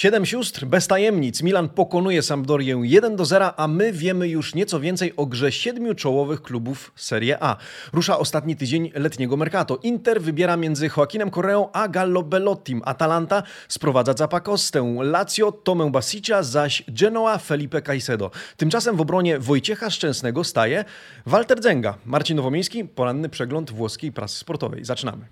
Siedem sióstr, bez tajemnic. Milan pokonuje Sampdorię 1 do 0, a my wiemy już nieco więcej o grze siedmiu czołowych klubów Serie A. Rusza ostatni tydzień letniego mercato. Inter wybiera między Joaquinem Correą a Gallo Bellottim. Atalanta sprowadza Zapakostę. Lazio Tomę Basicia, zaś Genoa Felipe Caicedo. Tymczasem w obronie Wojciecha Szczęsnego staje Walter Zenga. Marcin Nowomiejski, poranny przegląd włoskiej prasy sportowej. Zaczynamy.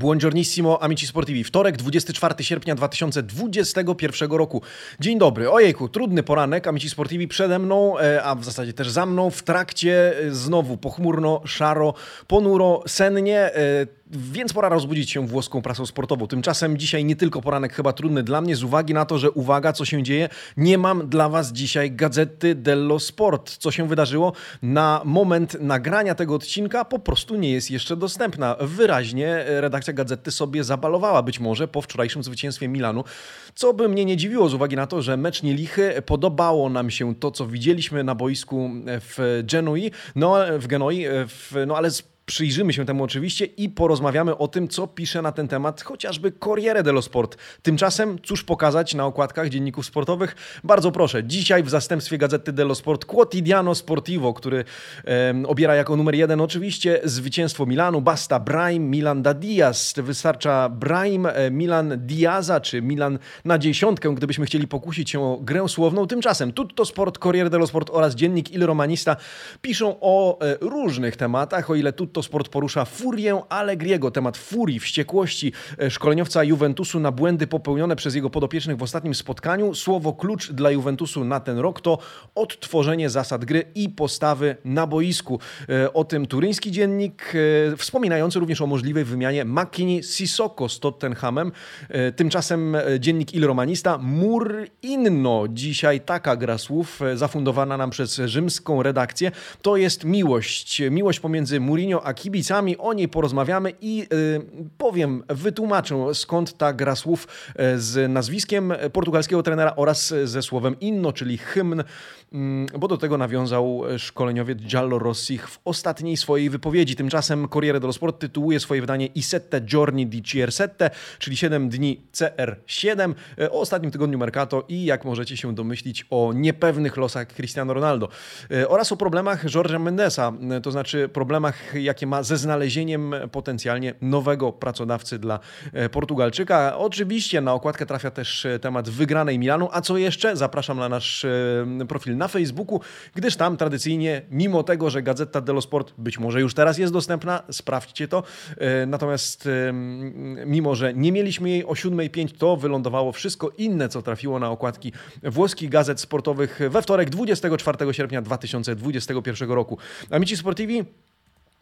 Buongiornissimo, amici sportivi. Wtorek, 24 sierpnia 2021 roku. Dzień dobry. Ojejku, trudny poranek, amici sportivi przede mną, e, a w zasadzie też za mną. W trakcie e, znowu pochmurno, szaro, ponuro, sennie e, więc pora rozbudzić się włoską prasą sportową. Tymczasem dzisiaj nie tylko poranek chyba trudny dla mnie, z uwagi na to, że uwaga, co się dzieje, nie mam dla Was dzisiaj gazety dello Sport. Co się wydarzyło na moment nagrania tego odcinka po prostu nie jest jeszcze dostępna. Wyraźnie redakcja gazety sobie zabalowała być może po wczorajszym zwycięstwie Milanu, co by mnie nie dziwiło z uwagi na to, że mecz nielichy, podobało nam się to, co widzieliśmy na boisku w Genui, no w Genoi, w, no ale z Przyjrzymy się temu oczywiście i porozmawiamy o tym, co pisze na ten temat chociażby Corriere dello Sport. Tymczasem, cóż pokazać na okładkach dzienników sportowych? Bardzo proszę, dzisiaj w zastępstwie Gazety dello Sport Quotidiano Sportivo, który e, obiera jako numer jeden oczywiście zwycięstwo Milanu, basta Brahim, Milan da Diaz. Wystarcza Brahim, e, Milan Diaza, czy Milan na dziesiątkę, gdybyśmy chcieli pokusić się o grę słowną. Tymczasem Tutto Sport, Corriere dello Sport oraz dziennik Il Romanista piszą o e, różnych tematach, o ile Tutto Sport porusza furię Allegriego, temat furii, wściekłości e, szkoleniowca Juventusu na błędy popełnione przez jego podopiecznych w ostatnim spotkaniu. Słowo klucz dla Juventusu na ten rok to odtworzenie zasad gry i postawy na boisku. E, o tym turyński dziennik, e, wspominający również o możliwej wymianie Makini Sissoko z Tottenhamem. Tymczasem dziennik Il Romanista, mur inno. Dzisiaj taka gra słów zafundowana nam przez rzymską redakcję. To jest miłość. Miłość pomiędzy Mourinho a kibicami. O niej porozmawiamy i y, powiem, wytłumaczę skąd ta gra słów y, z nazwiskiem portugalskiego trenera oraz ze słowem inno, czyli hymn, mm, bo do tego nawiązał szkoleniowiec Giallo Rossich w ostatniej swojej wypowiedzi. Tymczasem Corriere dello Sport tytułuje swoje wydanie I sette giorni di CR7, czyli 7 dni CR7 y, o ostatnim tygodniu Mercato i jak możecie się domyślić o niepewnych losach Cristiano Ronaldo oraz o problemach George'a Mendesa, to znaczy problemach, jakie ma ze znalezieniem potencjalnie nowego pracodawcy dla e, Portugalczyka. Oczywiście na okładkę trafia też e, temat wygranej Milanu, a co jeszcze? Zapraszam na nasz e, profil na Facebooku, gdyż tam tradycyjnie, mimo tego, że Gazeta dello Sport być może już teraz jest dostępna, sprawdźcie to, natomiast mimo, że nie mieliśmy jej o 7.05, to wylądowało wszystko inne, co trafiło na okładki włoskich gazet sportowych we wtorek 24 sierpnia 2021 roku. Amici Sportivi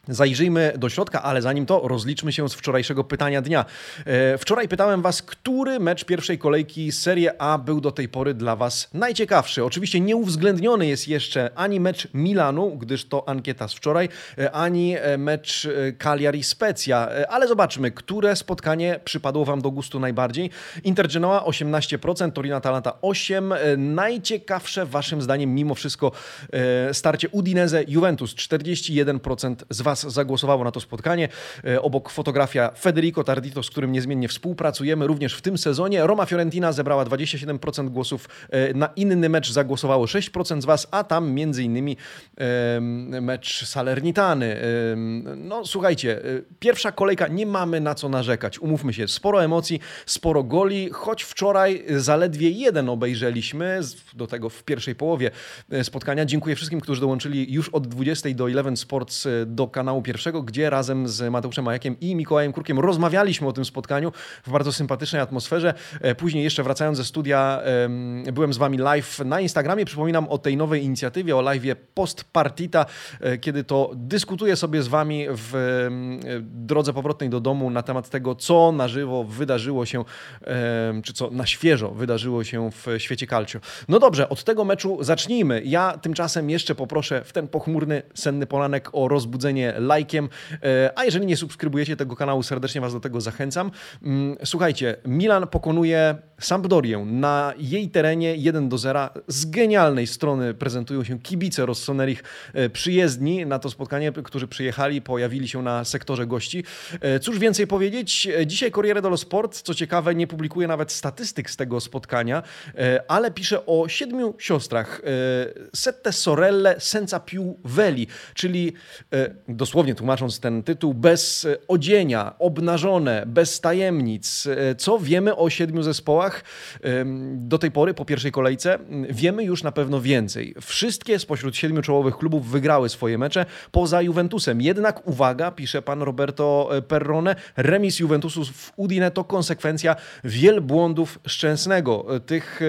Zajrzyjmy do środka, ale zanim to rozliczmy się z wczorajszego pytania dnia. E, wczoraj pytałem Was, który mecz pierwszej kolejki Serie A był do tej pory dla Was najciekawszy. Oczywiście nie uwzględniony jest jeszcze ani mecz Milanu, gdyż to ankieta z wczoraj, e, ani e, mecz Cagliari Spezia, ale zobaczmy, które spotkanie przypadło Wam do gustu najbardziej. Inter Genoa 18%, Torino Atalanta 8%. Najciekawsze Waszym zdaniem mimo wszystko starcie Udinese Juventus 41% z Was zagłosowało na to spotkanie. E, obok fotografia Federico Tardito, z którym niezmiennie współpracujemy również w tym sezonie. Roma Fiorentina zebrała 27% głosów. E, na inny mecz zagłosowało 6% z Was, a tam między innymi mecz Salernitany. No słuchajcie, e, pierwsza kolejka, nie mamy na co narzekać. Umówmy się, sporo emocji, sporo goli, choć wczoraj zaledwie jeden obejrzeliśmy, do tego w pierwszej połowie spotkania. Dziękuję wszystkim, którzy dołączyli już od 20 do 11 Sports do kanału kanału pierwszego, gdzie razem z Mateuszem Majakiem i Mikołajem Kurkiem rozmawialiśmy o tym spotkaniu w bardzo sympatycznej atmosferze. E, później jeszcze wracając ze studia, byłem z Wami live na Instagramie. Przypominam o tej nowej inicjatywie, o live Post Partita, e, kiedy to dyskutuję sobie z Wami w drodze powrotnej do domu na temat tego, co na żywo wydarzyło się, czy co na świeżo wydarzyło się w świecie calcio. No dobrze, od tego meczu zacznijmy. Ja tymczasem jeszcze poproszę w ten pochmurny, senny poranek o rozbudzenie lajkiem, e, a jeżeli nie subskrybujecie tego kanału, serdecznie Was do tego zachęcam. Mm, słuchajcie, Milan pokonuje Sampdorię na jej terenie 1 do 0. Z genialnej strony prezentują się kibice Rossonerich e, przyjezdni na to spotkanie, którzy przyjechali, pojawili się na sektorze gości. E, cóż więcej powiedzieć? Dzisiaj Corriere dello Sport, co ciekawe, nie publikuje nawet statystyk z tego spotkania, ale pisze o siedmiu siostrach. Sette sorelle senza più veli, czyli dosłownie tłumacząc ten tytuł, bez odzienia, obnażone, bez tajemnic. Co wiemy o siedmiu zespołach do tej pory, po pierwszej kolejce? Wiemy już na pewno więcej. Wszystkie spośród siedmiu czołowych klubów wygrały swoje mecze, poza Juventusem. Jednak uwaga, pisze pan Roberto Perrone, remis Juventusu w Udine to konsekwencja wielbłądów Szczęsnego. Tych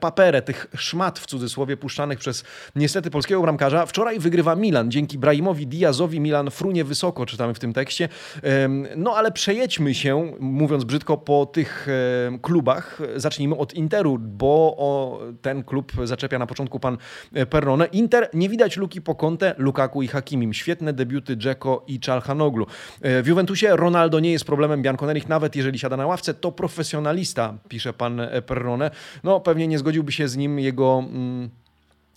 paperę, tych szmat w cudzysłowie puszczanych przez niestety polskiego bramkarza. Wczoraj wygrywa Milan. Dzięki Brahimowi Diazowi Milan frunie wysoko, czytamy w tym tekście. No ale przejedźmy się, mówiąc brzydko, po tych klubach. Zacznijmy od Interu, bo o ten klub zaczepia na początku pan Perrone. Inter, nie widać luki po Conte, Lukaku i Hakimim. Świetne debiuty Dzeko i Czalhanoglu. E, w Juventusie Ronaldo nie jest problemem Bianconerich, nawet jeżeli siada na ławce, to profesjonalista, pisze pan Perrone. No pewnie nie zgodziłby się z nim jego... Mm,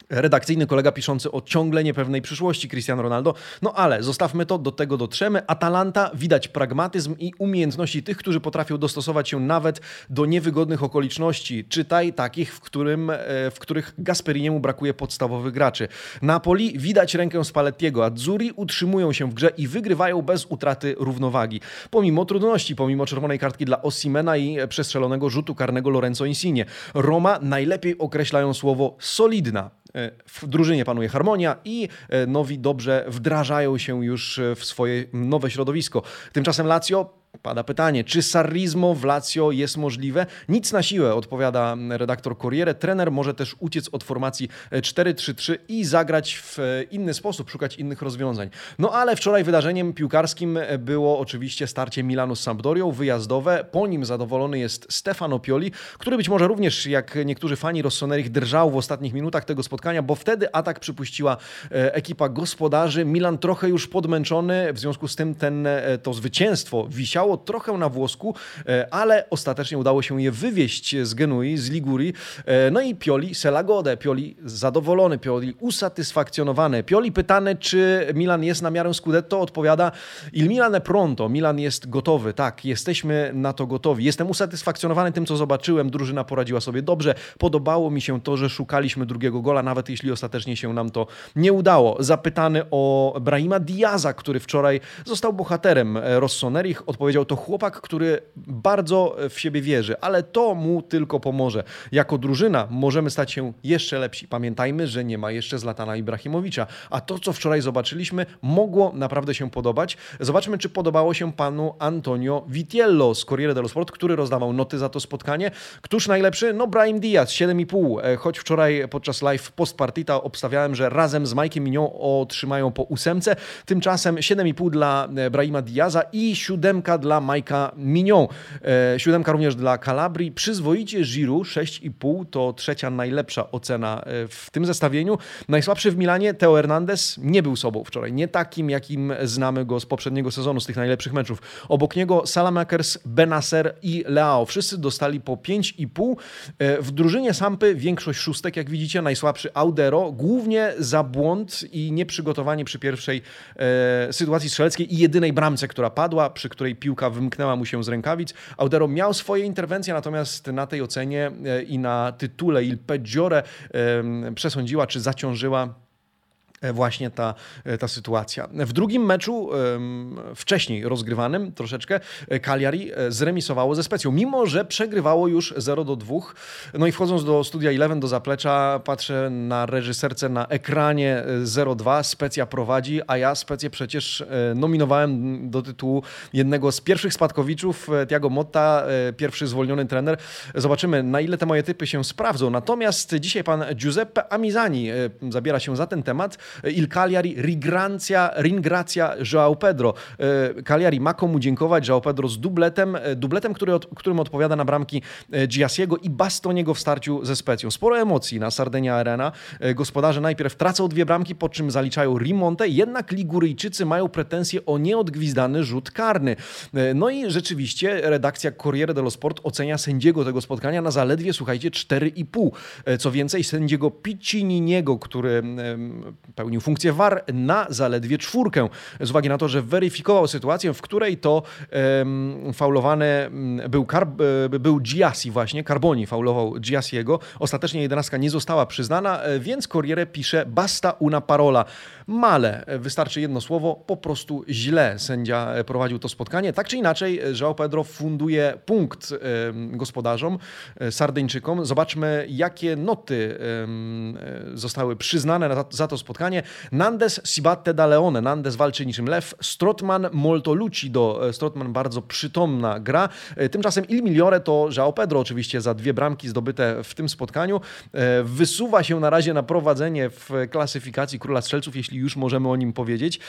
redakcyjny kolega piszący o ciągle niepewnej przyszłości Cristiano Ronaldo. No ale zostawmy to, do tego dotrzemy. Atalanta widać pragmatyzm i umiejętności tych, którzy potrafią dostosować się nawet do niewygodnych okoliczności. Czytaj takich, w, którym, e, w których Gasperiniemu brakuje podstawowych graczy. Napoli widać rękę Spallettiego, a Zuri utrzymują się w grze i wygrywają bez utraty równowagi. Pomimo trudności, pomimo czerwonej kartki dla Ossimena i przestrzelonego rzutu karnego Lorenzo Insigne. Roma najlepiej określają słowo solidna. E, w drużynie panuje harmonia i e, nowi dobrze wdrażają się już w swoje nowe środowisko. Tymczasem Lazio Pada pytanie, czy Sarrizmo w Lazio jest możliwe? Nic na siłę, odpowiada redaktor Corriere. Trener może też uciec od formacji 4-3-3 i zagrać w inny sposób, szukać innych rozwiązań. No ale wczoraj wydarzeniem piłkarskim było oczywiście starcie Milanu z Sampdorią, wyjazdowe. Po nim zadowolony jest Stefano Pioli, który być może również, jak niektórzy fani Rossonerich, drżał w ostatnich minutach tego spotkania, bo wtedy atak przypuściła e, ekipa gospodarzy. Milan trochę już podmęczony, w związku z tym ten, e, to zwycięstwo wisiało trochę na włosku, e, ale ostatecznie udało się je wywieźć z Genui, z Ligurii. E, no i Pioli Selagode, Pioli zadowolony, Pioli usatysfakcjonowany. Pioli pytany, czy Milan jest na miarę Scudetto, odpowiada Il Milan è pronto, Milan jest gotowy, tak, jesteśmy na to gotowi. Jestem usatysfakcjonowany tym, co zobaczyłem, drużyna poradziła sobie dobrze, podobało mi się to, że szukaliśmy drugiego gola, nawet jeśli ostatecznie się nam to nie udało. Zapytany o Brahima Diaza, który wczoraj został bohaterem Rossonerich, odpowiedział powiedział, to chłopak, który bardzo w siebie wierzy, ale to mu tylko pomoże. Jako drużyna możemy stać się jeszcze lepsi. Pamiętajmy, że nie ma jeszcze Zlatana Ibrahimowicza, a to, co wczoraj zobaczyliśmy, mogło naprawdę się podobać. Zobaczmy, czy podobało się panu Antonio Vitiello z Corriere dello Sport, który rozdawał noty za to spotkanie. Któż najlepszy? No Brahim Diaz, 7,5. E, choć wczoraj podczas live postpartita obstawiałem, że razem z Mike'iem Mignon otrzymają po ósemce. Tymczasem 7,5 dla e, Brahima Diaza i siódemka dla Majka Mignon. E, siódemka również dla Calabrii. Przyzwoicie Giroud 6,5 to trzecia najlepsza ocena e, w tym zestawieniu. Najsłabszy w Milanie Teo Hernandez nie był sobą wczoraj. Nie takim, jakim znamy go z poprzedniego sezonu, z tych najlepszych meczów. Obok niego Salamakers, Benacer i Leao. Wszyscy dostali po 5,5. E, w drużynie Sampy większość szóstek, jak widzicie. Najsłabszy Audero, głównie za błąd i nieprzygotowanie przy pierwszej e, sytuacji strzeleckiej i jedynej bramce, która padła, przy której piłka piłka wymknęła mu się z rękawic. Audero miał swoje interwencje, natomiast na tej ocenie e, i na tytule Il Peggiore przesądziła czy zaciążyła właśnie ta, e, ta sytuacja. W drugim meczu, wcześniej rozgrywanym troszeczkę, e, Cagliari zremisowało ze Specją, mimo że przegrywało już 0 do 2. No i wchodząc do studia 11, do zaplecza, patrzę na reżyserce na ekranie 0-2, Specja prowadzi, a ja Specję przecież nominowałem do tytułu jednego z pierwszych spadkowiczów, Tiago Motta, pierwszy zwolniony trener. Zobaczymy, na ile te moje typy się sprawdzą. Natomiast dzisiaj pan Giuseppe Amizani zabiera się za ten temat Il Cagliari, Rigrancia, Ringracia João Pedro. Cagliari ma komu dziękować, João Pedro z dubletem, dubletem, który, którym odpowiada na bramki Giasiego i Bastoniego w starciu ze Specją. Sporo emocji na Sardenia Arena. Gospodarze najpierw tracą dwie bramki, po czym zaliczają Rimonte, jednak Liguryjczycy mają pretensje o nieodgwizdany rzut karny. No i rzeczywiście redakcja Corriere dello Sport ocenia sędziego tego spotkania na zaledwie, słuchajcie, 4,5. Co więcej, sędziego Piccininiego, który pełnił funkcję VAR, na zaledwie czwórkę. Z uwagi na to, że weryfikował sytuację, w której to um, faulowany był, Car był Giassi właśnie, Carboni faulował Giassiego. Ostatecznie jedenastka nie została przyznana, e, więc Corriere pisze basta una parola. Male, wystarczy jedno słowo, po prostu źle sędzia prowadził to spotkanie. Tak czy inaczej, João Pedro funduje punkt gospodarzom, e, Sardyńczykom. Zobaczmy, jakie noty zostały przyznane za to spotkanie. Nandes Sibatte da Leone. Nandes walczy niczym lew. Strotman molto lucido. E, Strotman bardzo przytomna gra. E, tymczasem Il Migliore to João Pedro oczywiście za dwie bramki zdobyte w tym spotkaniu. Wysuwa się na razie na prowadzenie w klasyfikacji Króla Strzelców, jeśli już możemy o nim powiedzieć.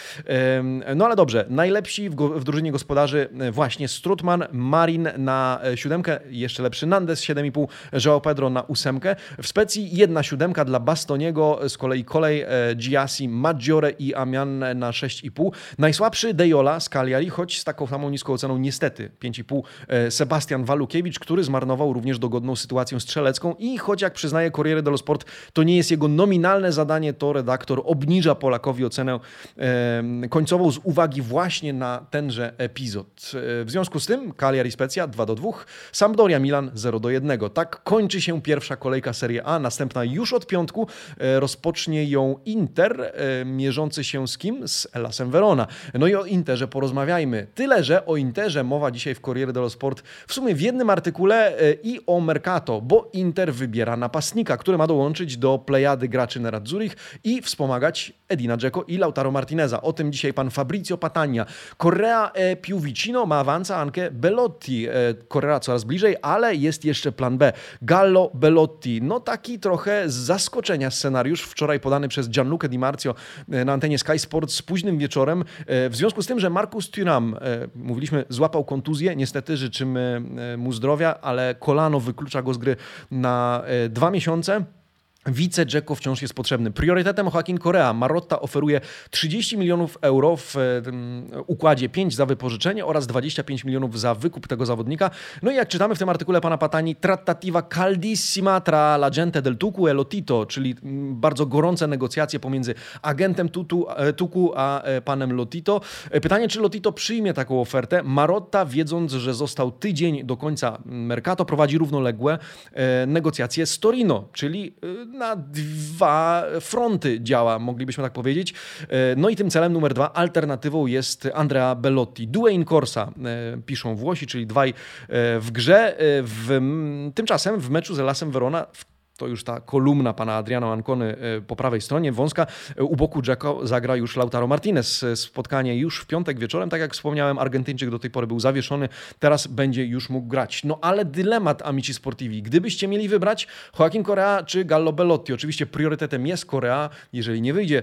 No ale dobrze, najlepsi w, w drużynie gospodarzy właśnie Strutman, Marin na siódemkę, jeszcze lepszy Nandes 7,5, João Pedro na ósemkę. W Specji jedna siódemka dla Bastoniego, z kolei kolej e, Giassi, Maggiore i Amian na 6,5. Najsłabszy Dejola z Cagliari, choć z taką samą niską oceną niestety 5,5 e, Sebastian Walukiewicz, który zmarnował również dogodną sytuację strzelecką i choć jak przyznaje Corriere dello Sport, to nie jest jego nominalne zadanie, to redaktor obniża Polakowi ocenę e, końcową z uwagi właśnie na tenże epizod. W związku z tym Cagliari Specja 2 do 2, Sampdoria Milan 0 do 1. Tak kończy się pierwsza kolejka Serie A, następna już od piątku. E, rozpocznie ją Inter, e, mierzący się z kim? Z Elasem Verona. No i o Interze porozmawiajmy. Tyle, że o Interze mowa dzisiaj w Corriere dello Sport w sumie w jednym artykule e, i o Mercato, bo Inter wybiera napastnika, który ma dołączyć do plejady graczy Nerazzurich i wspomagać Edina Dzeko i Lautaro Martineza. O tym dzisiaj pan Fabrizio Patania. Correa e più vicino, ma avanza anche Belotti. Correa coraz bliżej, ale jest jeszcze plan B. Gallo Belotti. No taki trochę z zaskoczenia scenariusz wczoraj podany przez Gianluca Di Marzio e, na antenie Sky Sports późnym wieczorem. E, w związku z tym, że Marcus Thuram, e, mówiliśmy, złapał kontuzję, niestety życzymy mu zdrowia, ale kolano wyklucza go z gry na dwa miesiące. Wice Dzeko wciąż jest potrzebny. Priorytetem Joaquin Korea. Marotta oferuje 30 milionów euro w układzie 5 za wypożyczenie oraz 25 milionów za wykup tego zawodnika. No i jak czytamy w tym artykule pana Patani, trattativa caldissima tra la gente del Tucu e Lotito, czyli bardzo gorące negocjacje pomiędzy agentem Tutu, e, Tuku a e, panem Lotito. E, pytanie, czy Lotito przyjmie taką ofertę? Marotta, wiedząc, że został tydzień do końca Mercato, prowadzi równoległe negocjacje z Torino, czyli na dwa fronty działa, moglibyśmy tak powiedzieć. E, no i tym celem numer dwa, alternatywą jest Andrea Bellotti. In corsa, e, piszą Włosi, czyli dwaj e, w grze. W, tymczasem w meczu z Lasem Verona w to już ta kolumna pana Adriana Ancony e, po prawej stronie, wąska. E, u boku Jacko zagra już Lautaro Martinez. E, spotkanie już w piątek wieczorem. Tak jak wspomniałem, Argentyńczyk do tej pory był zawieszony, teraz będzie już mógł grać. No ale dylemat Amici Sportivi. Gdybyście mieli wybrać Joaquin Korea czy Gallo Bellotti, oczywiście priorytetem jest Korea. Jeżeli nie wyjdzie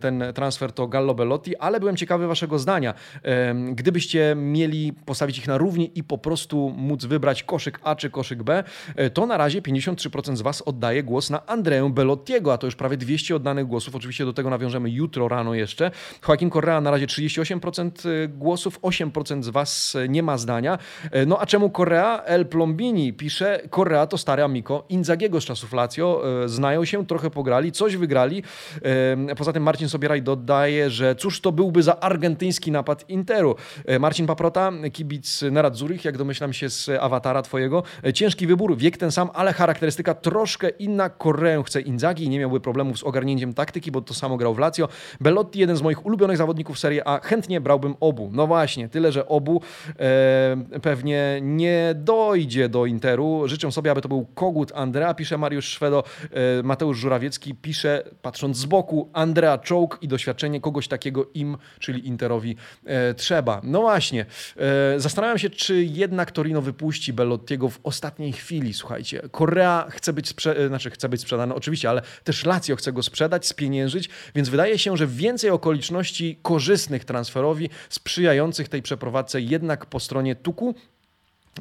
ten transfer, to Gallo Bellotti, ale byłem ciekawy waszego zdania. Gdybyście mieli postawić ich na równi i po prostu móc wybrać koszyk A czy koszyk B, to na razie 53% z was Was oddaję głos na Andreę Belottiego, a to już prawie 200 oddanych głosów. Oczywiście do tego nawiążemy jutro rano jeszcze. Joaquin Correa na razie 38% y, głosów, 8% z Was nie ma zdania. E, no a czemu Correa? El Plombini pisze, Correa to stary amico Inzagiego z czasów Lazio. Znają się, trochę pograli, coś wygrali. Poza tym Marcin Sobieraj dodaje, że cóż to byłby za argentyński napad Interu. Marcin Paprota, kibic Nerad Zurich, jak domyślam się z awatara Twojego. Ciężki wybór, wiek ten sam, ale charakterystyka trochę troszkę inna. Koreę chce Inzaghi i nie miałby problemów z ogarnięciem taktyki, bo to samo grał w Lazio. Bellotti, jeden z moich ulubionych zawodników Serie A, chętnie brałbym obu. No właśnie, tyle, że obu e, pewnie nie dojdzie do Interu. Życzę sobie, aby to był kogut Andrea, pisze Mariusz Szwedo. E, Mateusz Żurawiecki pisze, patrząc z boku, Andrea Czołg i doświadczenie kogoś takiego im, czyli Interowi, e, trzeba. No właśnie, e, zastanawiam się, czy jednak Torino wypuści Bellottiego w ostatniej chwili. Słuchajcie, Korea chce być sprze- znaczy chce być sprzedany oczywiście, ale też Lazio chce go sprzedać, spieniężyć, więc wydaje się, że więcej okoliczności korzystnych transferowi, sprzyjających tej przeprowadzce jednak po stronie Tuku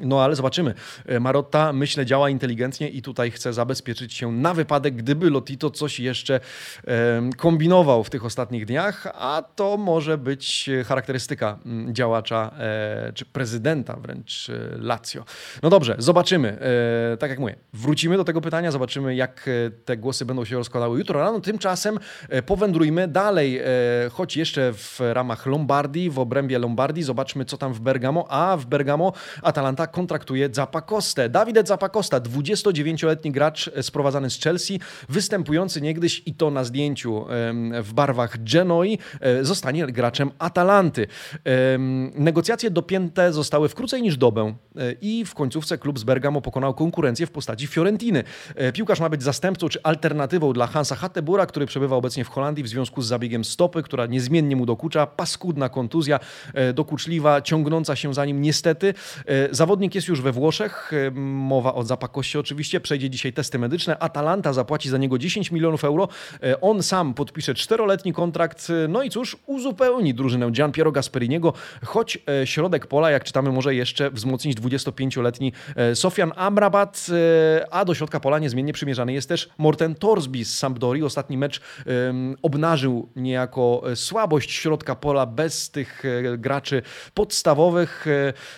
no ale zobaczymy. E, Marotta, myślę, działa inteligentnie i tutaj chce zabezpieczyć się na wypadek, gdyby Lotito coś jeszcze e, kombinował w tych ostatnich dniach, a to może być charakterystyka mm, działacza e, czy prezydenta wręcz Lazio. No dobrze, zobaczymy. Tak jak mówię, wrócimy do tego pytania, zobaczymy jak te głosy będą się rozkładały jutro rano. Tymczasem powędrujmy dalej, choć jeszcze w ramach Lombardii, w obrębie Lombardii, zobaczmy co tam w Bergamo, a w Bergamo Atalanta kontraktuje Zapakostę. Davide Zapakosta, 29-letni gracz sprowadzany z Chelsea, występujący niegdyś i to na zdjęciu w barwach Genoi, e, zostanie graczem Atalanty. Negocjacje dopięte zostały w krócej niż dobę e, i w końcówce klub z Bergamo pokonał konkurencję w postaci Fiorentiny. E, piłkarz ma być zastępcą czy alternatywą dla Hansa Hattebura, który przebywa obecnie w Holandii w związku z zabiegiem stopy, która niezmiennie mu dokucza. Paskudna kontuzja, dokuczliwa, ciągnąca się za nim niestety. Zawodnik jest już we Włoszech, mowa o zapakości oczywiście, przejdzie dzisiaj testy medyczne. Atalanta zapłaci za niego 10 milionów euro. E, on sam podpisze czteroletni kontrakt, e, no i cóż, uzupełni drużynę Gianpiero Gasperiniego, choć e, środek pola, jak czytamy, może jeszcze wzmocnić 25-letni Sofian Amrabat, a do środka pola niezmiennie przymierzany jest też Morten Torsby z Sampdori. Ostatni mecz obnażył niejako słabość środka pola bez tych graczy podstawowych.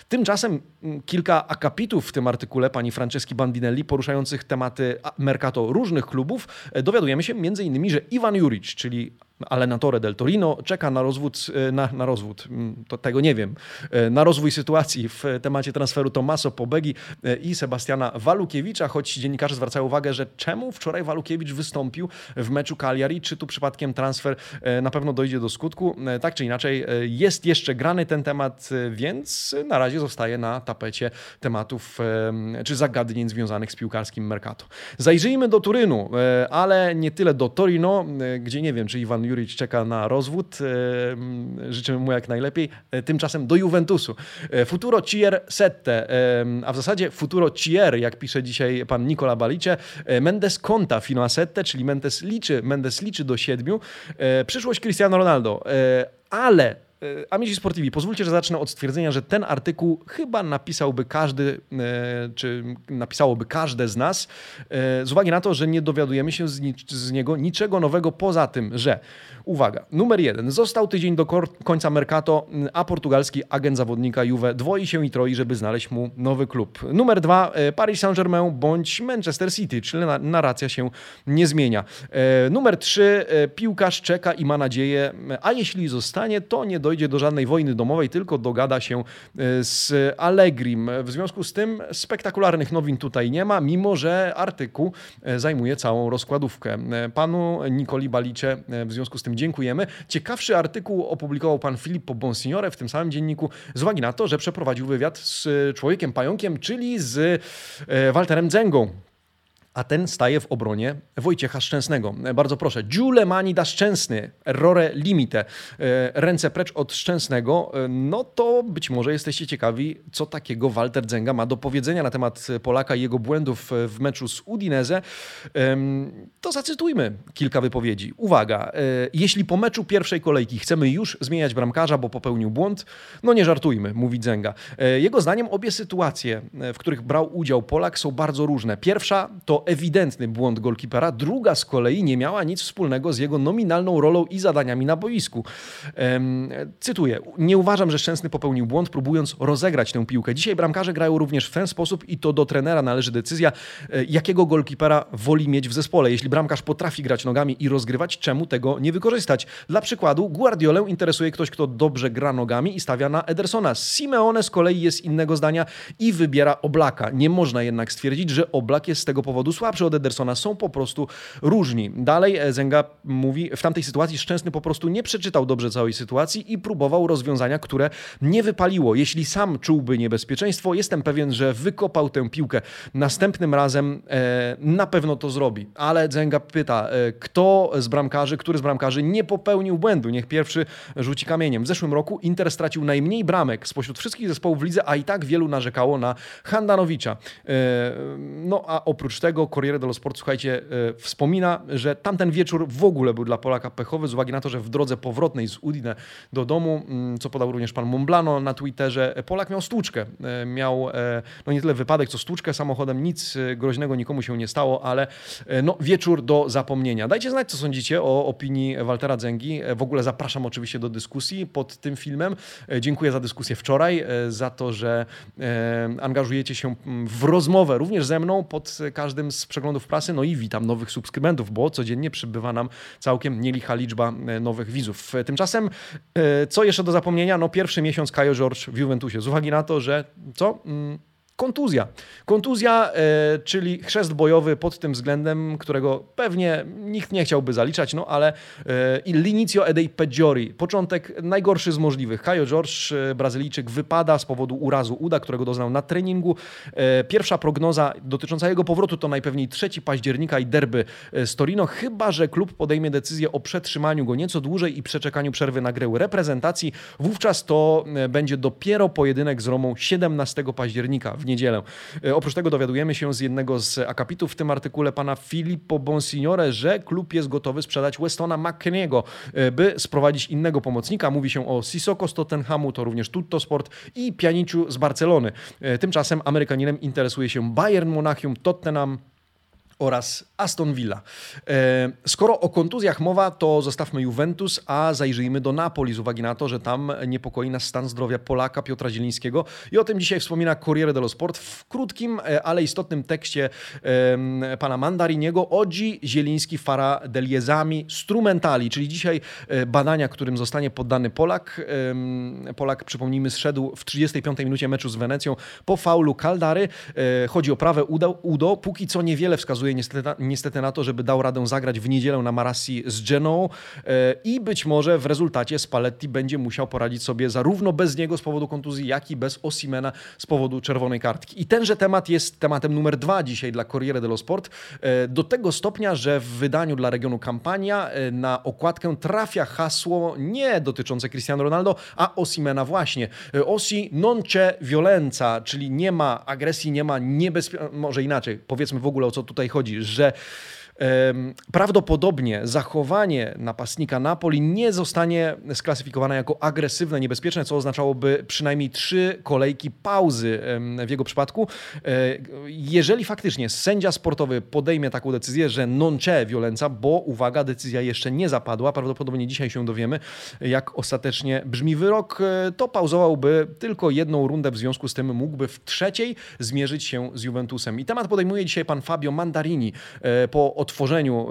Tymczasem kilka akapitów w tym artykule pani Franceski Bandinelli poruszających tematy Mercato różnych klubów. E, dowiadujemy się m.in., że Iwan Juric, czyli Alenatore del Torino czeka na rozwód, e, na, na rozwód, mm, to tego nie wiem, e, na rozwój sytuacji w temacie transferu Tomaso Pobegi i Sebastiana Walukiewicza, choć dziennikarze zwracają uwagę, że czemu wczoraj Walukiewicz wystąpił w meczu Cagliari, czy tu przypadkiem transfer na pewno dojdzie do skutku. Tak czy inaczej, jest jeszcze grany ten temat, więc na razie zostaje na tapecie tematów czy zagadnień związanych z piłkarskim Mercato. Zajrzyjmy do Turynu, e, ale nie tyle do Torino, e, gdzie nie wiem, czy Iwan Juric czeka na rozwód. Życzymy mu jak najlepiej. E, tymczasem do Juventusu. Futuro Cier Sette, a w zasadzie Futuro Cier, jak pisze dzisiaj pan Nicola Balice, Mendes konta fino a sette, czyli Mendes liczy, Mendes liczy do siedmiu. Przyszłość Cristiano Ronaldo, ale E, Amici Sportivi, pozwólcie, że zacznę od stwierdzenia, że ten artykuł chyba napisałby każdy, e, czy napisałoby każde z nas, e, z uwagi na to, że nie dowiadujemy się z, z niego niczego nowego poza tym, że Uwaga, numer jeden. Został tydzień do końca Mercato, a portugalski agent zawodnika Juve dwoi się i troi, żeby znaleźć mu nowy klub. Numer dwa. Paris Saint-Germain bądź Manchester City, czyli narracja się nie zmienia. Numer trzy. Piłkarz czeka i ma nadzieję, a jeśli zostanie, to nie dojdzie dojdzie do żadnej wojny domowej, tylko dogada się e, z Allegrim. W związku z tym spektakularnych nowin tutaj nie ma, mimo że artykuł e, zajmuje całą rozkładówkę. E, panu Nikoli Balicze w związku z tym dziękujemy. Ciekawszy artykuł opublikował pan Filippo Bonsignore w tym samym dzienniku z uwagi na to, że przeprowadził wywiad z człowiekiem pająkiem, czyli z Walterem Dzengą a ten staje w obronie Wojciecha Szczęsnego. Bardzo proszę, Giulemani da Szczęsny, errore limite, e, ręce precz od Szczęsnego, e, no to być może jesteście ciekawi, co takiego Walter Dzenga ma do powiedzenia na temat Polaka i jego błędów w meczu z Udinese. To zacytujmy kilka wypowiedzi. Uwaga, e, jeśli po meczu pierwszej kolejki chcemy już zmieniać bramkarza, bo popełnił błąd, no nie żartujmy, mówi Dzenga. Jego zdaniem obie sytuacje, w których brał udział Polak są bardzo różne. Pierwsza to ewidentny błąd golkipera, druga z kolei nie miała nic wspólnego z jego nominalną rolą i zadaniami na boisku. Cytuję, nie uważam, że Szczęsny popełnił błąd, próbując rozegrać tę piłkę. Dzisiaj bramkarze grają również w ten sposób i to do trenera należy decyzja, e, jakiego golkipera woli mieć w zespole. Jeśli bramkarz potrafi grać nogami i rozgrywać, czemu tego nie wykorzystać? Dla przykładu, Guardiolę interesuje ktoś, kto dobrze gra nogami i stawia na Edersona. Simeone z kolei jest innego zdania i wybiera Oblaka. Nie można jednak stwierdzić, że Oblak jest z tego powodu słabszy od Edersona, są po prostu różni. Dalej e, Zenga mówi, w tamtej sytuacji Szczęsny po prostu nie przeczytał dobrze całej sytuacji i próbował rozwiązania, które nie wypaliło. Jeśli sam czułby niebezpieczeństwo, jestem pewien, że wykopał tę piłkę. Następnym razem e, na pewno to zrobi. Ale Zenga pyta, e, kto z bramkarzy, który z bramkarzy nie popełnił błędu? Niech pierwszy rzuci kamieniem. W zeszłym roku Inter stracił najmniej bramek spośród wszystkich zespołów w lidze, a i tak wielu narzekało na Handanowicza. E, no a oprócz tego dlatego Corriere dello Sport, słuchajcie, wspomina, że tamten wieczór w ogóle był dla Polaka pechowy z uwagi na to, że w drodze powrotnej z Udine do domu, mm, co podał również pan Momblano na Twitterze, Polak miał stłuczkę. Miał no nie tyle wypadek, co stłuczkę samochodem, nic groźnego nikomu się nie stało, ale no, wieczór do zapomnienia. Dajcie znać, co sądzicie o opinii Waltera Zęgi. W ogóle zapraszam oczywiście do dyskusji pod tym filmem. Dziękuję za dyskusję wczoraj, za to, że angażujecie się w rozmowę również ze mną pod każdym z przeglądów prasy. No i witam nowych subskrybentów, bo codziennie przybywa nam całkiem nielicha liczba nowych widzów. Tymczasem, co jeszcze do zapomnienia? No pierwszy miesiąc Kajo George w Juventusie. Z uwagi na to, że co? Kontuzja. Kontuzja, e, czyli chrzest bojowy pod tym względem, którego pewnie nikt nie chciałby zaliczać, no ale e, l'inicio e dei peggiori. Początek najgorszy z możliwych. Caio George, e, Brazylijczyk, wypada z powodu urazu uda, którego doznał na treningu. E, pierwsza prognoza dotycząca jego powrotu to najpewniej 3 października i derby e, z Torino, chyba że klub podejmie decyzję o przetrzymaniu go nieco dłużej i przeczekaniu przerwy na grę reprezentacji. Wówczas to e, będzie dopiero pojedynek z Romą 17 października w niedzielę. E, oprócz tego dowiadujemy się z jednego z akapitów w tym artykule pana Filippo Bonsignore, że klub jest gotowy sprzedać Westona McKenniego, e, by sprowadzić innego pomocnika. Mówi się o Sissoko z Tottenhamu, to również Tutto Sport i Pianiciu z Barcelony. E, tymczasem Amerykaninem interesuje się Bayern Monachium, Tottenham, oraz Aston Villa. E, skoro o kontuzjach mowa, to zostawmy Juventus, a zajrzyjmy do Napoli z uwagi na to, że tam niepokoi nas stan zdrowia Polaka Piotra Zielińskiego i o tym dzisiaj wspomina Corriere dello Sport w krótkim, e, ale istotnym tekście pana Mandariniego Oggi Zieliński fara deliezami strumentali, czyli dzisiaj e, badania, którym zostanie poddany Polak. Polak, przypomnijmy, zszedł w 35 minucie meczu z Wenecją po faulu Kaldary. Chodzi o prawe udo. Póki co niewiele wskazuje niestety, niestety na to, żeby dał radę zagrać w niedzielę na Marassi z Geną e, i być może w rezultacie Spalletti będzie musiał poradzić sobie zarówno bez niego z powodu kontuzji, jak i bez Osimena z powodu czerwonej kartki. I tenże temat jest tematem numer dwa dzisiaj dla Corriere dello Sport. E, do tego stopnia, że w wydaniu dla regionu Kampania e, na okładkę trafia hasło nie dotyczące Cristiano Ronaldo, a Osimena właśnie. Osi non c'è violenza, czyli nie ma agresji, nie ma niebezpieczeństwa, może inaczej, powiedzmy w ogóle o co tutaj chodzi że Prawdopodobnie zachowanie napastnika Napoli nie zostanie sklasyfikowane jako agresywne, niebezpieczne, co oznaczałoby przynajmniej trzy kolejki pauzy w jego przypadku. E, jeżeli faktycznie sędzia sportowy podejmie taką decyzję, że non c'è violenza, bo uwaga, decyzja jeszcze nie zapadła, prawdopodobnie dzisiaj się dowiemy, jak ostatecznie brzmi wyrok, e, to pauzowałby tylko jedną rundę, w związku z tym mógłby w trzeciej zmierzyć się z Juventusem. I temat podejmuje dzisiaj pan Fabio Mandarini e, po otworzeniu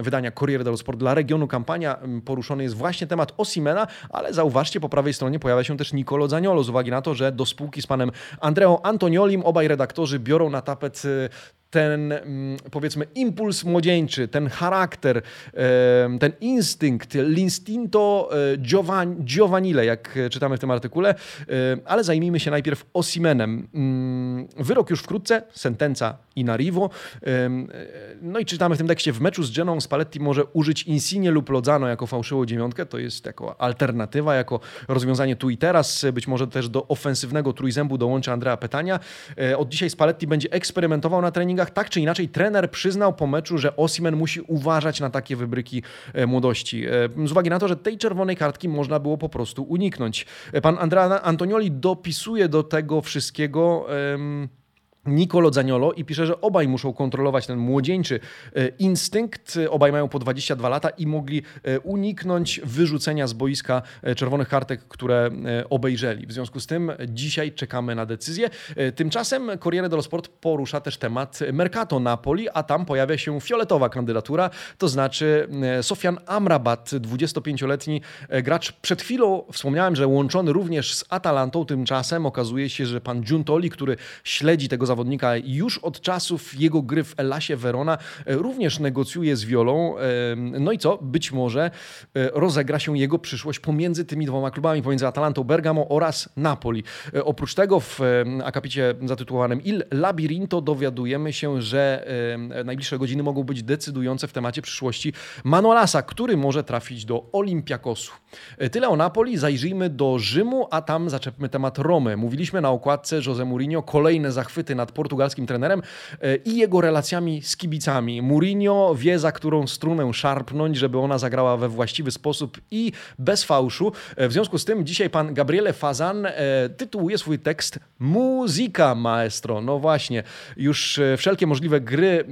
wydania Corriere dello Sport dla regionu. Kampania poruszony jest właśnie temat Osimena, ale zauważcie, po prawej stronie pojawia się też Nicolo Zaniolo z uwagi na to, że do spółki z panem Andreo Antoniolim obaj redaktorzy biorą na tapet y, ten mm, powiedzmy impuls młodzieńczy, ten charakter, ten instynkt, l'instinto e, giovanile, jak czytamy w tym artykule, ale zajmijmy się najpierw Osimenem. Mm, wyrok już wkrótce, sentenza in arrivo. No i czytamy w tym tekście, w meczu z Geną Spalletti może użyć Insigne lub Lozano jako fałszywą dziewiątkę, to jest jako alternatywa, jako rozwiązanie tu i teraz, być może też do ofensywnego trójzębu dołączy Andrea Petania. E, od dzisiaj Spalletti będzie eksperymentował na treningach, tak czy inaczej trener przyznał po meczu, że Osimen musi uważać na takie wybryki e, młodości. E, z uwagi na to, że tej czerwonej kartki można było po prostu uniknąć. E, pan Andrea Antonioli dopisuje do tego wszystkiego. Nicolo Zaniolo i pisze, że obaj muszą kontrolować ten młodzieńczy e, instynkt. Obaj mają po 22 lata i mogli e, uniknąć wyrzucenia z boiska e, czerwonych kartek, które obejrzeli. W związku z tym dzisiaj czekamy na decyzję. Tymczasem Corriere dello Sport porusza też temat Mercato Napoli, a tam pojawia się fioletowa kandydatura, to znaczy Sofian Amrabat, 25-letni gracz. Przed chwilą wspomniałem, że łączony również z Atalantą, tymczasem okazuje się, że pan Giuntoli, który śledzi tego zawodnika, zawodnika już od czasów jego gry w Elasie Verona e, również negocjuje z Wiolą. E, no i co? Być może e, rozegra się jego przyszłość pomiędzy tymi dwoma klubami, pomiędzy Atalantą Bergamo oraz Napoli. Oprócz tego w akapicie zatytułowanym Il Labirinto dowiadujemy się, że najbliższe godziny mogą być decydujące w temacie przyszłości Manolasa, który może trafić do Olympiakosu. Tyle o Napoli, zajrzyjmy do Rzymu, a tam zaczepmy temat Romy. Mówiliśmy na okładce Jose Mourinho kolejne zachwyty na nad portugalskim trenerem i jego relacjami z kibicami. Mourinho wie, za którą strunę szarpnąć, żeby ona zagrała we właściwy sposób i bez fałszu. W związku z tym dzisiaj pan Gabriele Fazan tytułuje swój tekst Muzyka Maestro. No właśnie, już wszelkie możliwe gry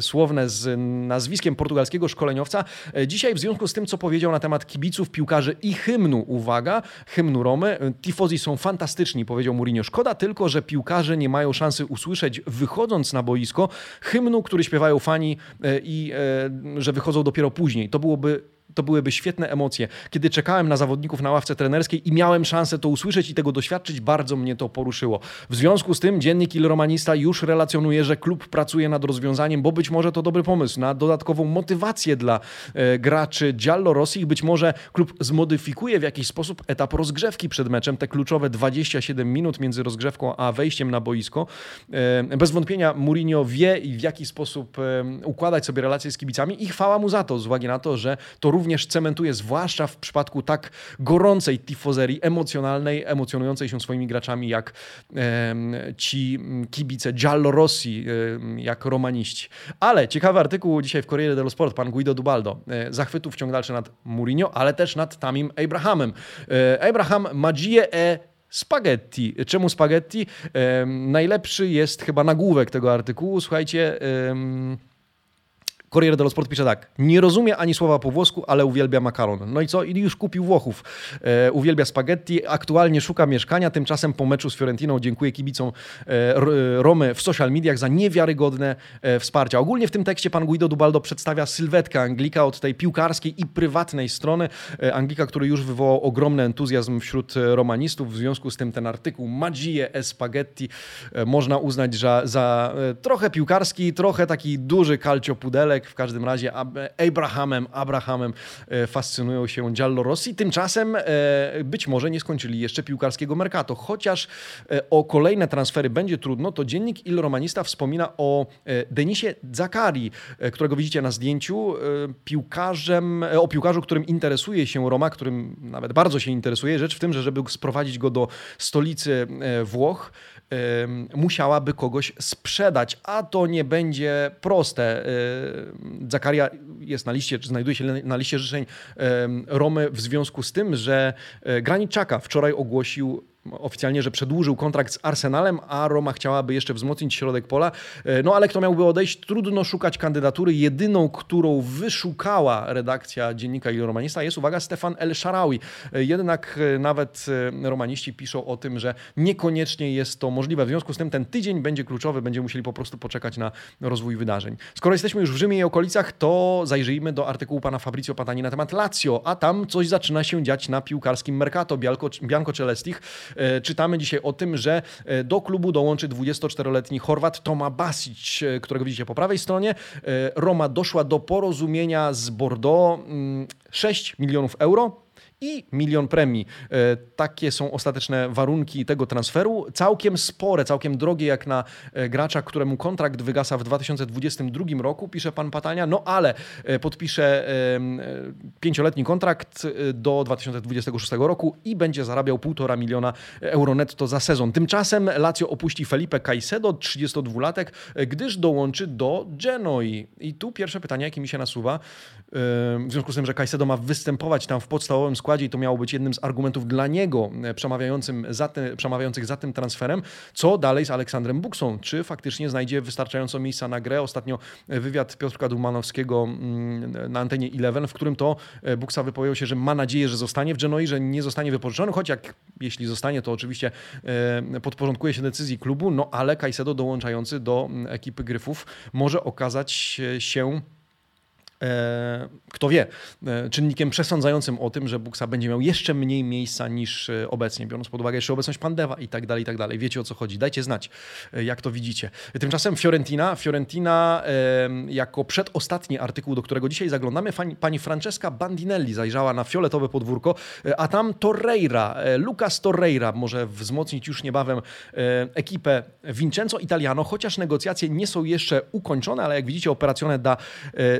słowne z nazwiskiem portugalskiego szkoleniowca. Dzisiaj w związku z tym, co powiedział na temat kibiców, piłkarzy i hymnu, uwaga, hymnu Romy, tifozi są fantastyczni, powiedział Mourinho. Szkoda tylko, że piłkarze nie mają szansy usłyszeć, wychodząc na boisko, hymnu, który śpiewają fani e, i e, że wychodzą dopiero później. To byłoby to byłyby świetne emocje. Kiedy czekałem na zawodników na ławce trenerskiej i miałem szansę to usłyszeć i tego doświadczyć, bardzo mnie to poruszyło. W związku z tym dziennik Il Romanista już relacjonuje, że klub pracuje nad rozwiązaniem, bo być może to dobry pomysł na dodatkową motywację dla e, graczy Giallo Rossi. Być może klub zmodyfikuje w jakiś sposób etap rozgrzewki przed meczem, te kluczowe 27 minut między rozgrzewką a wejściem na boisko. E, bez wątpienia Mourinho wie w jaki sposób e, układać sobie relacje z kibicami i chwała mu za to, z uwagi na to, że to cementuje, zwłaszcza w przypadku tak gorącej tifozerii, emocjonalnej, emocjonującej się swoimi graczami jak e, ci kibice Giallorossi, e, jak romaniści. Ale ciekawy artykuł dzisiaj w Corriere dello Sport, pan Guido Dubaldo. E, zachwytów wciąg dalszy nad Mourinho, ale też nad Tamim Abrahamem. E, Abraham Magie e spaghetti. Czemu spaghetti? Najlepszy jest chyba nagłówek tego artykułu. Słuchajcie... Corriere dello Sport pisze tak. Nie rozumie ani słowa po włosku, ale uwielbia makaron. No i co? I już kupił Włochów. E, uwielbia spaghetti, aktualnie szuka mieszkania. Tymczasem po meczu z Fiorentiną dziękuję kibicom e, Romy w social mediach za niewiarygodne e, wsparcie. Ogólnie w tym tekście pan Guido Dubaldo przedstawia sylwetkę Anglika od tej piłkarskiej i prywatnej strony. E, Anglika, który już wywołał ogromny entuzjazm wśród e, romanistów. W związku z tym ten artykuł Magie e Spaghetti e, można uznać za, za trochę piłkarski, trochę taki duży calcio pudelek w każdym razie Abrahamem, Abrahamem e, fascynują się Giallo Rossi. Tymczasem e, być może nie skończyli jeszcze piłkarskiego mercato. Chociaż e, o kolejne transfery będzie trudno, to dziennik Il Romanista wspomina o Denisie Zakari, którego widzicie na zdjęciu. Piłkarzem, o piłkarzu, którym interesuje się Roma, którym nawet bardzo się interesuje. Rzecz w tym, że żeby sprowadzić go do stolicy Włoch, musiałaby kogoś sprzedać, a to nie będzie proste. Zakaria jest na liście, czy znajduje się na liście życzeń Romy w związku z tym, że e, Granit Czaka wczoraj ogłosił oficjalnie, że przedłużył kontrakt z Arsenalem, a Roma chciałaby jeszcze wzmocnić środek pola. E, no ale kto miałby odejść? Trudno szukać kandydatury. Jedyną, którą wyszukała redakcja dziennika i Romanista jest, uwaga, Stefan El Sharawi. E, jednak e, nawet romaniści piszą o tym, że niekoniecznie jest to możliwe. W związku z tym ten tydzień będzie kluczowy, będziemy musieli po prostu poczekać na rozwój wydarzeń. Skoro jesteśmy już w Rzymie i okolicach, to zajrzyjmy do artykułu pana Fabrizio Patani na temat Lazio, a tam coś zaczyna się dziać na piłkarskim Mercato. Bianco, Celestich czytamy dzisiaj o tym, że e, do klubu dołączy 24-letni Chorwat Toma Basic, e, którego widzicie po prawej stronie. Roma doszła do porozumienia z Bordeaux 6 mm, milionów euro i milion premii. E, takie są ostateczne warunki tego transferu. Całkiem spore, całkiem drogie jak na e, gracza, któremu kontrakt wygasa w 2022 roku, pisze pan Patania, no ale e, podpisze pięcioletni kontrakt do 2026 roku i będzie zarabiał 1,5 miliona euro netto za sezon. Tymczasem Lazio opuści Felipe Caicedo, 32-latek, gdyż dołączy do Genoi. I tu pierwsze pytanie, jakie mi się nasuwa, w związku z tym, że Caicedo ma występować tam w podstawowym składzie składzie i to miało być jednym z argumentów dla niego e, przemawiającym za te, przemawiających za tym transferem. Co dalej z Aleksandrem Buksą? Czy faktycznie znajdzie wystarczająco miejsca na grę? Ostatnio e, wywiad Piotrka Dumanowskiego mm, na antenie Eleven, w którym to e, Buksa wypowiedział się, że ma nadzieję, że zostanie w Genoi, że nie zostanie wypożyczony, choć jak jeśli zostanie, to oczywiście podporządkuje się decyzji klubu, no ale Caicedo dołączający do mm, ekipy Gryfów może okazać się kto wie, e, czynnikiem przesądzającym o tym, że Buksa będzie miał jeszcze mniej miejsca niż e, obecnie, biorąc pod uwagę jeszcze obecność Pandewa i tak dalej, i tak dalej. Wiecie o co chodzi. Dajcie znać, jak to widzicie. Tymczasem Fiorentina, Fiorentina jako przedostatni artykuł, do którego dzisiaj zaglądamy, pani Francesca Bandinelli zajrzała na fioletowe podwórko, a tam Torreira, Lucas Torreira może wzmocnić już niebawem ekipę Vincenzo Italiano, chociaż negocjacje nie są jeszcze ukończone, ale jak widzicie operacjone da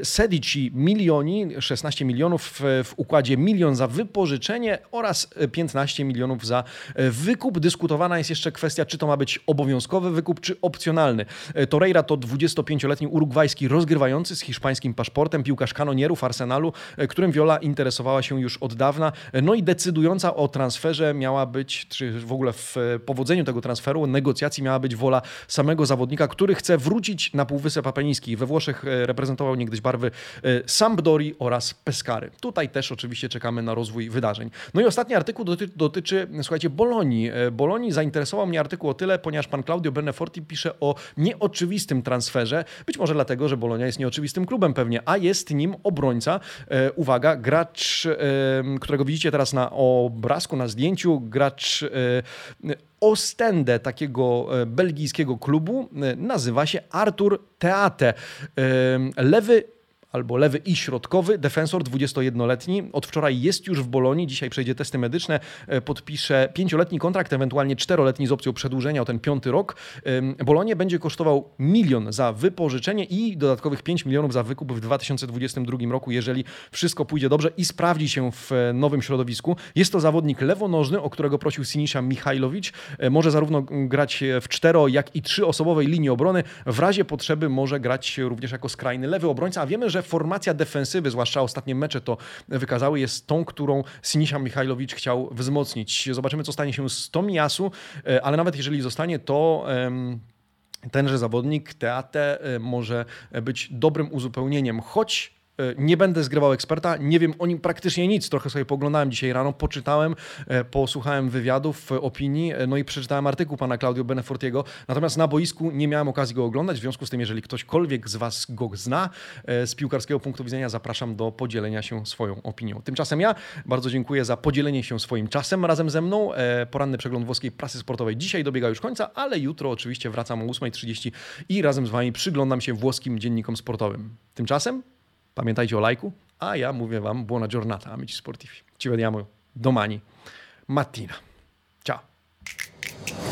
Sedic milioni, 16 milionów w układzie milion za wypożyczenie oraz 15 milionów za wykup. Dyskutowana jest jeszcze kwestia, czy to ma być obowiązkowy wykup, czy opcjonalny. Torreira to 25-letni urugwajski rozgrywający z hiszpańskim paszportem, piłkarz kanonierów Arsenalu, którym Viola interesowała się już od dawna. No i decydująca o transferze miała być, czy w ogóle w powodzeniu tego transferu, negocjacji miała być wola samego zawodnika, który chce wrócić na Półwysep Apeniński. We Włoszech e, reprezentował niegdyś barwy e, Sampdori oraz Pescary. Tutaj też oczywiście czekamy na rozwój wydarzeń. No i ostatni artykuł doty dotyczy, słuchajcie, Bolonii. E, Bolonii zainteresował mnie artykuł o tyle, ponieważ pan Claudio Beneforti pisze o nieoczywistym transferze. Być może dlatego, że Bolonia jest nieoczywistym klubem pewnie, a jest nim obrońca. Uwaga, gracz, którego widzicie teraz na obrazku, na zdjęciu, gracz Ostende, takiego e, belgijskiego klubu, e, nazywa się Artur Teate. E, lewy albo lewy i środkowy, defensor 21-letni. Od wczoraj jest już w Bolonii, dzisiaj przejdzie testy medyczne, e, podpisze pięcioletni kontrakt, ewentualnie czteroletni z opcją przedłużenia o ten piąty rok. Bolonie będzie kosztował milion za wypożyczenie i dodatkowych 5 milionów za wykup w 2022 roku, jeżeli wszystko pójdzie dobrze i sprawdzi się w e, nowym środowisku. Jest to zawodnik lewonożny, o którego prosił Sinisza Michajlowicz. E, może zarówno grać w cztero, jak i trzyosobowej linii obrony. W razie potrzeby może grać również jako skrajny lewy obrońca, a wiemy, że że formacja defensywy, zwłaszcza ostatnie mecze to wykazały, jest tą, którą Sinisa Michajlowicz chciał wzmocnić. Zobaczymy, co stanie się z Tomiasu, e, ale nawet jeżeli zostanie, to tenże zawodnik Teate e, może być dobrym uzupełnieniem, choć nie będę zgrywał eksperta, nie wiem o nim praktycznie nic. Trochę sobie poglądałem dzisiaj rano, poczytałem, e, posłuchałem wywiadów, e, opinii, no i przeczytałem artykuł pana Claudio Benefortiego. Natomiast na boisku nie miałem okazji go oglądać. W związku z tym, jeżeli ktośkolwiek z Was go zna z piłkarskiego punktu widzenia, zapraszam do podzielenia się swoją opinią. Tymczasem ja bardzo dziękuję za podzielenie się swoim czasem razem ze mną. Poranny przegląd włoskiej prasy sportowej dzisiaj dobiega już końca, ale jutro oczywiście wracam o 8.30 i razem z Wami przyglądam się włoskim dziennikom sportowym. Tymczasem Pamiętajcie o lajku, a ja mówię Wam buona giornata, amici sportivi. Ci vediamo domani mattina. Ciao.